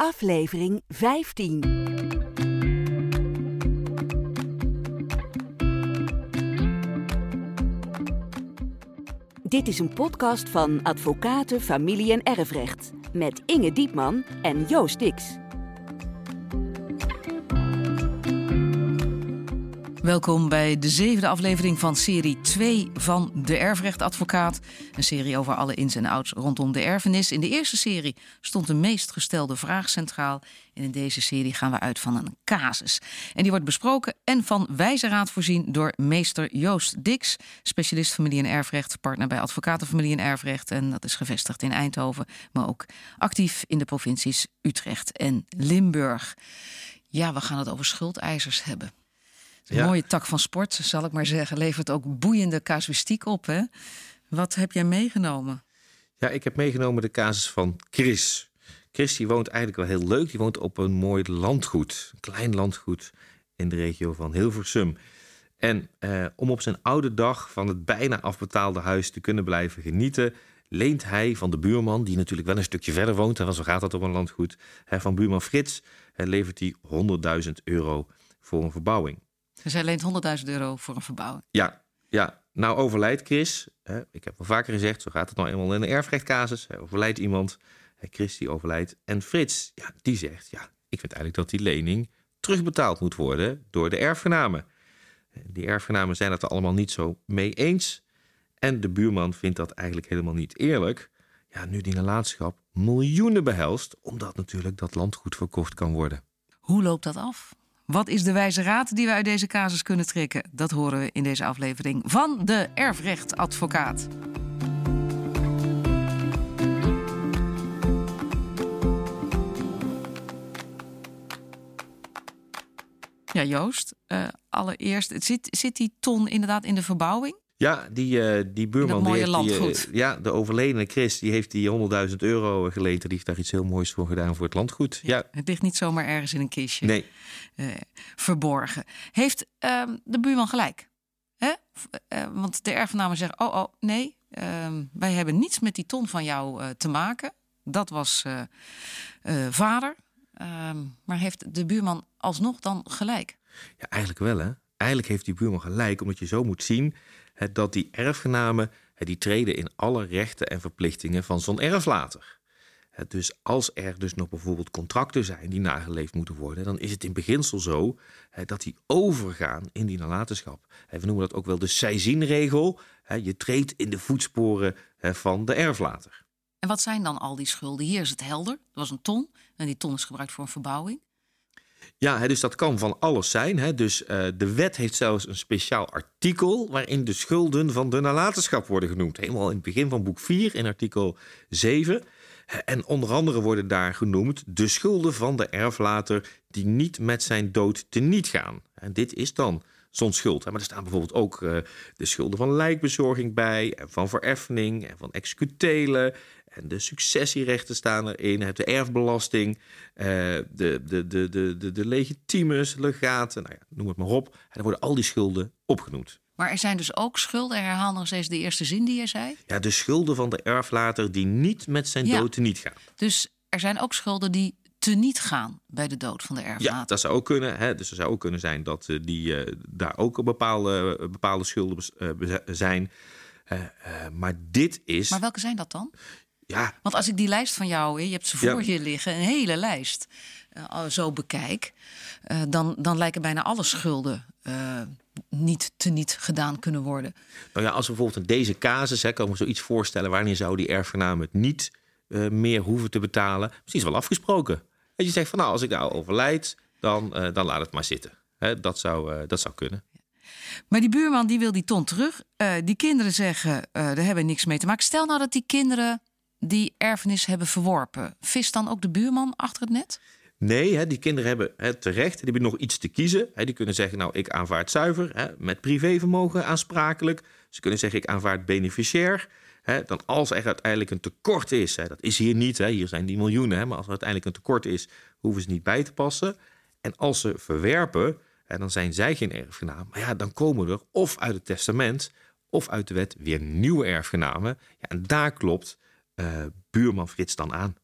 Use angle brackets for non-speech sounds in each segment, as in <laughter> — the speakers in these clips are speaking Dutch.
aflevering 15. Dit is een podcast van Advocaten, Familie en Erfrecht met Inge Diepman en Joost Dix. Welkom bij de zevende aflevering van serie 2 van De Erfrechtadvocaat. Een serie over alle ins en outs rondom de erfenis. In de eerste serie stond de meest gestelde vraag centraal. En in deze serie gaan we uit van een casus. En die wordt besproken en van wijze raad voorzien door meester Joost Dix, specialist familie en erfrecht, partner bij Advocaten Familie en Erfrecht. En dat is gevestigd in Eindhoven, maar ook actief in de provincies Utrecht en Limburg. Ja, we gaan het over schuldeisers hebben. Een mooie tak van sport, zal ik maar zeggen. Levert ook boeiende casuïstiek op. Hè? Wat heb jij meegenomen? Ja, ik heb meegenomen de casus van Chris. Chris die woont eigenlijk wel heel leuk. Die woont op een mooi landgoed. Een klein landgoed in de regio van Hilversum. En eh, om op zijn oude dag van het bijna afbetaalde huis te kunnen blijven genieten, leent hij van de buurman, die natuurlijk wel een stukje verder woont, en zo gaat dat op een landgoed, hè, van buurman Frits, levert hij 100.000 euro voor een verbouwing. Dus hij leent 100.000 euro voor een verbouwing. Ja, ja. Nou overlijdt Chris. Hè, ik heb al vaker gezegd, zo gaat het nou eenmaal in een erfrechtcasus. Hij overlijdt iemand. Hè, Chris die overlijdt. En Frits, ja, die zegt, ja, ik vind eigenlijk dat die lening terugbetaald moet worden door de erfgenamen. Die erfgenamen zijn het er allemaal niet zo mee eens. En de buurman vindt dat eigenlijk helemaal niet eerlijk. Ja, nu die nalatenschap miljoenen behelst, omdat natuurlijk dat landgoed verkocht kan worden. Hoe loopt dat af? Wat is de wijze raad die we uit deze casus kunnen trekken? Dat horen we in deze aflevering van de Erfrechtadvocaat. Ja, Joost, uh, allereerst, zit, zit die ton inderdaad in de verbouwing? Ja, die, uh, die buurman. die heeft landgoed. Die, uh, ja, de overledene Chris, die heeft die 100.000 euro geleend. Die heeft daar iets heel moois voor gedaan voor het landgoed. Ja, Het ligt niet zomaar ergens in een kistje. Nee. Uh, verborgen. Heeft ehm, de buurman gelijk? Hè? want de erfgenamen zeggen: Oh, oh, nee, ehm, wij hebben niets met die ton van jou te maken. Dat was vader. Ehm, maar heeft de buurman alsnog dan gelijk? Ja, eigenlijk wel, hè? Eigenlijk heeft die buurman gelijk, omdat je zo moet zien dat die erfgenamen die treden in alle rechten en verplichtingen van zo'n erflater. Dus als er dus nog bijvoorbeeld contracten zijn die nageleefd moeten worden, dan is het in beginsel zo dat die overgaan in die nalatenschap. We noemen dat ook wel de seizoenregel. Je treedt in de voetsporen van de erflater. En wat zijn dan al die schulden? Hier is het helder. Er was een ton en die ton is gebruikt voor een verbouwing. Ja, dus dat kan van alles zijn. Dus uh, de wet heeft zelfs een speciaal artikel waarin de schulden van de nalatenschap worden genoemd. Helemaal in het begin van boek 4 in artikel 7. En onder andere worden daar genoemd de schulden van de erflater die niet met zijn dood teniet gaan. En dit is dan zo'n schuld. Maar er staan bijvoorbeeld ook uh, de schulden van lijkbezorging bij, van vereffening en van executelen en de successierechten staan erin, de erfbelasting, eh, de, de, de, de, de, de legitimes, legaten, nou ja, noem het maar op. En dan worden al die schulden opgenoemd. Maar er zijn dus ook schulden, herhaal nog steeds de eerste zin die je zei. Ja, de schulden van de erflater die niet met zijn ja. dood niet gaan. Dus er zijn ook schulden die teniet gaan bij de dood van de erflater. Ja, dat zou ook kunnen. Hè. Dus er zou ook kunnen zijn dat uh, die, uh, daar ook bepaalde, bepaalde schulden uh, zijn. maar dit is. Maar welke zijn dat dan? Ja. Want als ik die lijst van jou, je hebt ze voor ja. je liggen, een hele lijst, uh, zo bekijk, uh, dan, dan lijken bijna alle schulden uh, niet te niet gedaan kunnen worden. Nou ja, als we bijvoorbeeld in deze casus, hè, kan we zoiets voorstellen, wanneer zou die erfgenaam het niet meer hoeven te betalen? Misschien is wel afgesproken. En je zegt van nou, als ik nou overlijd, dan, dan laat het maar zitten. Hè, dat, zou, dat zou kunnen. Maar die buurman die wil die ton terug. die kinderen zeggen, daar hebben we niks mee te maken. Stel nou dat die kinderen die erfenis hebben verworpen. Vis dan ook de buurman achter het net? Nee, hè, die kinderen hebben hè, terecht, die hebben nog iets te kiezen. Hè, die kunnen zeggen, nou, ik aanvaard zuiver, hè, met privévermogen aansprakelijk. Ze kunnen zeggen, ik aanvaard beneficiair. Hè, dan als er uiteindelijk een tekort is, hè, dat is hier niet, hè, hier zijn die miljoenen, hè, maar als er uiteindelijk een tekort is, hoeven ze niet bij te passen. En als ze verwerpen, hè, dan zijn zij geen erfgenaam. Maar ja, dan komen er of uit het testament of uit de wet weer nieuwe erfgenamen. Ja, en daar klopt uh, buurman Frits dan aan.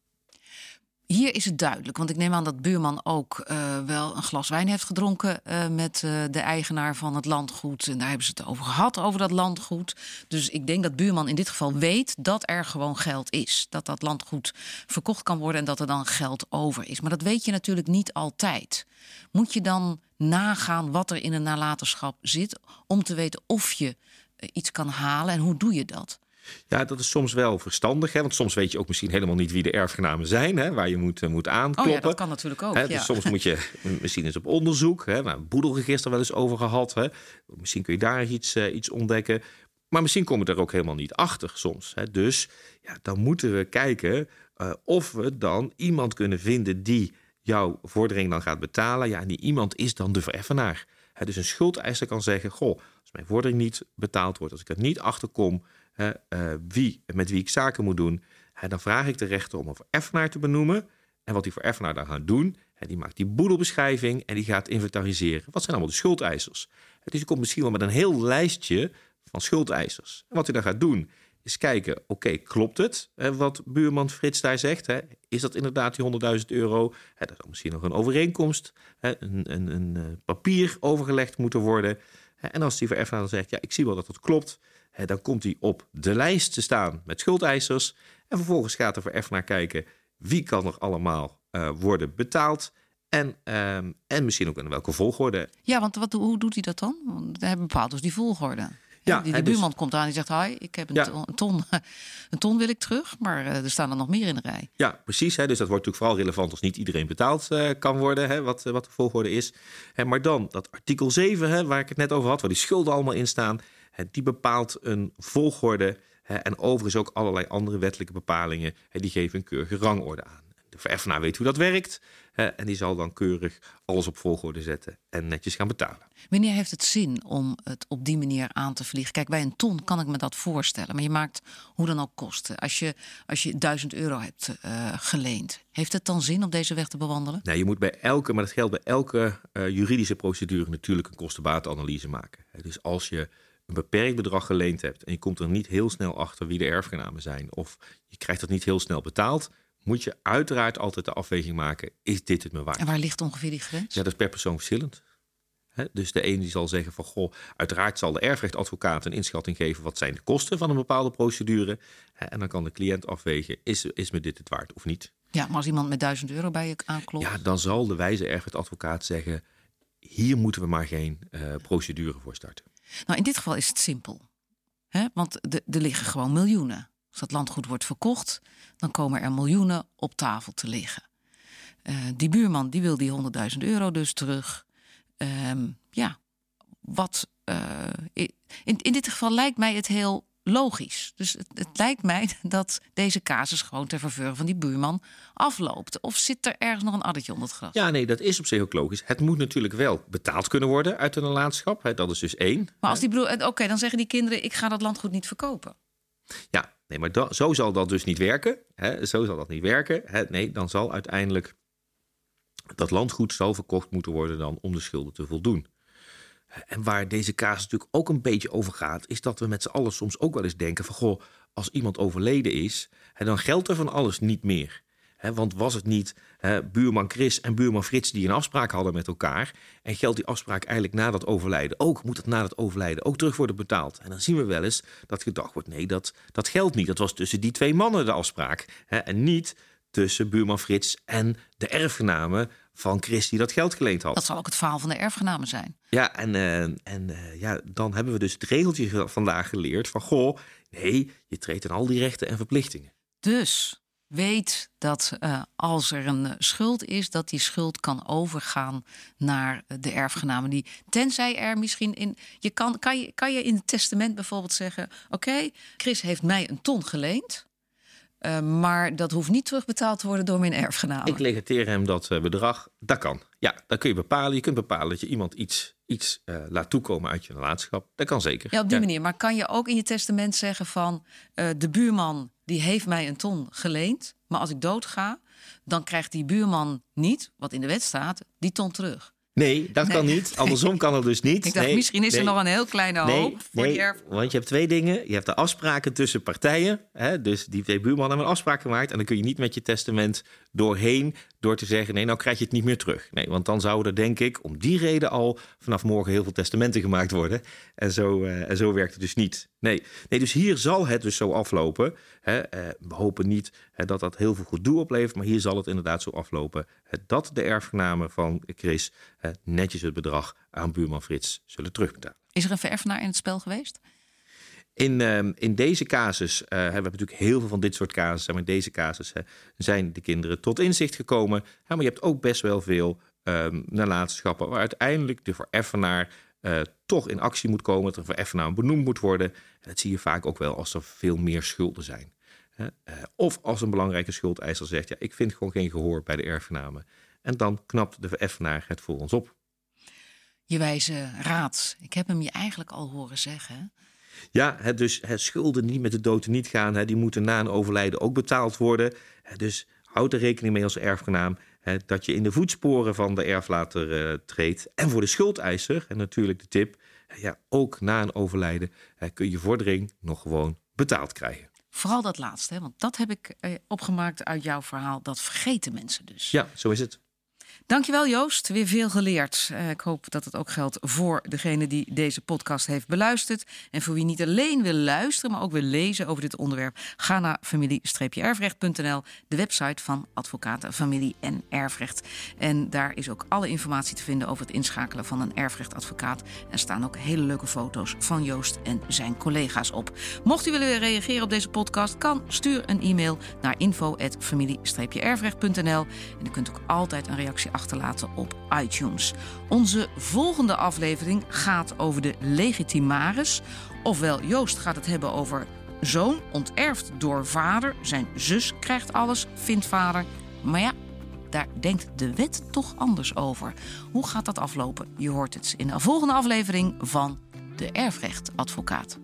Hier is het duidelijk, want ik neem aan dat buurman ook uh, wel een glas wijn heeft gedronken uh, met de eigenaar van het landgoed. En daar hebben ze het over gehad, over dat landgoed. Dus ik denk dat buurman in dit geval weet dat er gewoon geld is. Dat dat landgoed verkocht kan worden en dat er dan geld over is. Maar dat weet je natuurlijk niet altijd. Moet je dan nagaan wat er in een nalatenschap zit om te weten of je iets kan halen en hoe doe je dat? Ja, dat is soms wel verstandig. Hè? Want soms weet je ook misschien helemaal niet wie de erfgenamen zijn. Hè? Waar je moet, uh, moet aankloppen. Oh ja, dat kan natuurlijk ook. Hè? Dus soms moet je <laughs> misschien eens op onderzoek. Hè? Nou, boedelregister wel eens over gehad. Hè? Misschien kun je daar iets, uh, iets ontdekken. Maar misschien komen we er ook helemaal niet achter soms. Hè? Dus ja, dan moeten we kijken uh, of we dan iemand kunnen vinden die jouw vordering dan gaat betalen. Ja, en die iemand is dan de vereffenaar. Hè? Dus een schuldeiser kan zeggen: Goh, als mijn vordering niet betaald wordt, als ik er niet achter kom uh, wie, met wie ik zaken moet doen, dan vraag ik de rechter om een vereffenaar te benoemen. En wat die vereffenaar dan gaat doen, die maakt die boedelbeschrijving en die gaat inventariseren. Wat zijn allemaal de schuldeisers? Dus je komt misschien wel met een heel lijstje van schuldeisers. En wat hij dan gaat doen, is kijken, oké, klopt het wat buurman Frits daar zegt? Is dat inderdaad die 100.000 euro? Hè, dat misschien nog een overeenkomst, een, een, een, eh, papier overgelegd moeten worden. En als die vereffenaar zegt, ja, ik zie wel dat dat klopt dan komt hij op de lijst te staan met schuldeisers. En vervolgens gaat de vereffenaar kijken wie kan er allemaal uh, worden betaald. En, um, en misschien ook in welke volgorde. Ja, want wat, hoe doet hij dat dan? Want hij bepaalt dus die volgorde. Ja, die, die buurman dus, komt aan en zegt: Hi, ik heb een, ja. ton, een, ton, <laughs> een ton wil ik terug, maar uh, er staan er nog meer in de rij. Ja, precies. Hè, dus dat wordt natuurlijk vooral relevant als niet iedereen betaald uh, kan worden, hè, wat, wat de volgorde is. Hè, maar dan dat artikel 7, hè, waar ik het net over had, waar die schulden allemaal in staan die bepaalt een volgorde. En overigens ook allerlei andere wettelijke bepalingen. Die geven een keurige rangorde aan. De vereffenaar weet hoe dat werkt. En die zal dan keurig alles op volgorde zetten en netjes gaan betalen. Wanneer heeft het zin om het op die manier aan te vliegen? Kijk, bij een ton kan ik me dat voorstellen. Maar je maakt hoe dan ook kosten. Als je, als je 1000 euro hebt uh, geleend, heeft het dan zin om deze weg te bewandelen? Nee, je moet bij elke, maar dat geldt bij elke uh, juridische procedure natuurlijk een kostenbatenanalyse maken. Dus als je een beperkt bedrag geleend hebt en je komt er niet heel snel achter wie de erfgenamen zijn, of je krijgt dat niet heel snel betaald, moet je uiteraard altijd de afweging maken: is dit het me waard? En waar ligt ongeveer die grens? Ja, dat is per persoon verschillend. dus de een die zal zeggen van goh, uiteraard zal de erfrechtadvocaat een inschatting geven wat zijn de kosten van een bepaalde procedure. en dan kan de cliënt afwegen, is, is me dit het waard of niet? Ja, maar als iemand met 1000 euro bij je aanklopt. Ja, dan zal de wijze erfrechtadvocaat zeggen, hier moeten we maar geen uh, procedure voor starten. Nou, in dit geval is het simpel. Hè? Want er liggen gewoon miljoenen. Als dat landgoed wordt verkocht, dan komen er miljoenen op tafel te liggen. Uh, die buurman die wil die 100.000 euro dus terug. Uh, ja, wat. Uh, in, in dit geval lijkt mij het heel logisch. Dus het, het, lijkt mij <laughs> dat deze casus gewoon ter verveur van die buurman afloopt. Of zit er ergens nog een addertje onder het gras? Ja, nee, dat is op zich ook logisch. Het moet natuurlijk wel betaald kunnen worden uit een nalatenschap. Hè, dat is dus één. Maar als die broer, oké, dan zeggen die kinderen: ik ga dat landgoed niet verkopen. Ja, nee, maar zo zal dat dus niet werken. Hè, zo zal dat niet werken. Hè, nee, dan zal uiteindelijk dat landgoed zo verkocht moeten worden dan om de schulden te voldoen. En waar deze kaas natuurlijk ook een beetje over gaat, is dat we met z'n allen soms ook wel eens denken: van goh, als iemand overleden is, dan geldt er van alles niet meer. want was het niet buurman Chris en buurman Frits die een afspraak hadden met elkaar? En geldt die afspraak eigenlijk na dat overlijden ook? Moet het na dat overlijden ook terug worden betaald? En dan zien we wel eens dat gedacht wordt: nee, dat, dat geldt niet. Dat was tussen die twee mannen de afspraak. en niet tussen buurman Frits en de erfgenamen van Chris die dat geld geleend had. Dat zal ook het verhaal van de erfgenamen zijn. Ja, en, uh, en uh, ja, dan hebben we dus het regeltje vandaag geleerd van... goh, nee, je treedt aan al die rechten en verplichtingen. Dus weet dat uh, als er een schuld is, dat die schuld kan overgaan naar de erfgenamen. Die, tenzij er misschien in. Je kan, kan, je, kan je in het testament bijvoorbeeld zeggen: Oké, Chris heeft mij een ton geleend. Uh, maar dat hoeft niet terugbetaald te worden door mijn erfgenamen. Ik legateer hem dat uh, bedrag. Dat kan. Ja, dat kun je bepalen. Je kunt bepalen dat je iemand iets, iets uh, laat toekomen uit je nalatenschap. Dat kan zeker. Ja, op die manier. Maar kan je ook in je testament zeggen van... de buurman die heeft mij een ton geleend. Maar als ik doodga, dan krijgt die buurman niet, wat in de wet staat, die ton terug. Nee, dat kan niet. <laughs> Andersom kan het dus niet. Ik dacht, nee, misschien is er nog een heel kleine hoop voor nee, die erf. Want je hebt twee dingen. Je hebt de afspraken tussen partijen. Hè, dus die twee buurmannen hebben een afspraak gemaakt. En dan kun je niet met je testament doorheen door te zeggen: nee, nou krijg je het niet meer terug. Nee, want dan zouden er, denk ik, om die reden al vanaf morgen heel veel testamenten gemaakt worden. En zo, uh, en zo werkt het dus niet. Nee. nee, dus hier zal het dus zo aflopen. Hè, uh, we hopen niet hè, dat dat heel veel gedoe oplevert, maar hier zal het inderdaad zo aflopen dat de erfgenamen van Chris netjes het bedrag aan buurman Frits zullen terugbetalen. Is er een vererfenaar in het spel geweest? In, uh, in deze casus uh, hebben we natuurlijk heel veel van dit soort casussen. Maar in deze casus zijn de kinderen tot inzicht gekomen. maar je hebt ook best wel veel um, nalatenschappen waar uiteindelijk de vereffenaar toch in actie moet komen. Dat er vereffenaar benoemd moet worden. En dat zie je vaak ook wel als er veel meer schulden zijn. of als een belangrijke schuldeiser zegt: ja, ik vind gewoon geen gehoor bij de erfgenamen. En dan knapt de vereffenaar het voor ons op. Je wijze raad. Ik heb hem je eigenlijk al horen zeggen. Ja, het dus het schulden die met de dood niet gaan, hè, die moeten na een overlijden ook betaald worden. Dus houd er rekening mee als erfgenaam hè, dat je in de voetsporen van de erflater uh, treedt. En voor de schuldeiser, en natuurlijk de tip, ja, ook na een overlijden hè, kun je vordering nog gewoon betaald krijgen. Vooral dat laatste, hè? want dat heb ik eh, opgemaakt uit jouw verhaal. Dat vergeten mensen dus. Ja, zo is het. Dankjewel Joost, weer veel geleerd. Uh, ik hoop dat het ook geldt voor degene die deze podcast heeft beluisterd. En voor wie niet alleen wil luisteren, maar ook wil lezen over dit onderwerp, ga naar familie-erfrecht.nl, de website van Advocaten Familie en Erfrecht. En daar is ook alle informatie te vinden over het inschakelen van een erfrechtadvocaat. En staan ook hele leuke foto's van Joost en zijn collega's op. Mocht u willen reageren op deze podcast, kan stuur een e-mail naar info@familie-erfrecht.nl. En u kunt ook altijd een reactie achterlaten op iTunes. Onze volgende aflevering gaat over de legitimaris. Ofwel, Joost gaat het hebben over zoon onterfd door vader. Zijn zus krijgt alles, vindt vader. Maar ja, daar denkt de wet toch anders over. Hoe gaat dat aflopen? Je hoort het in de volgende aflevering van De Erfrechtadvocaat.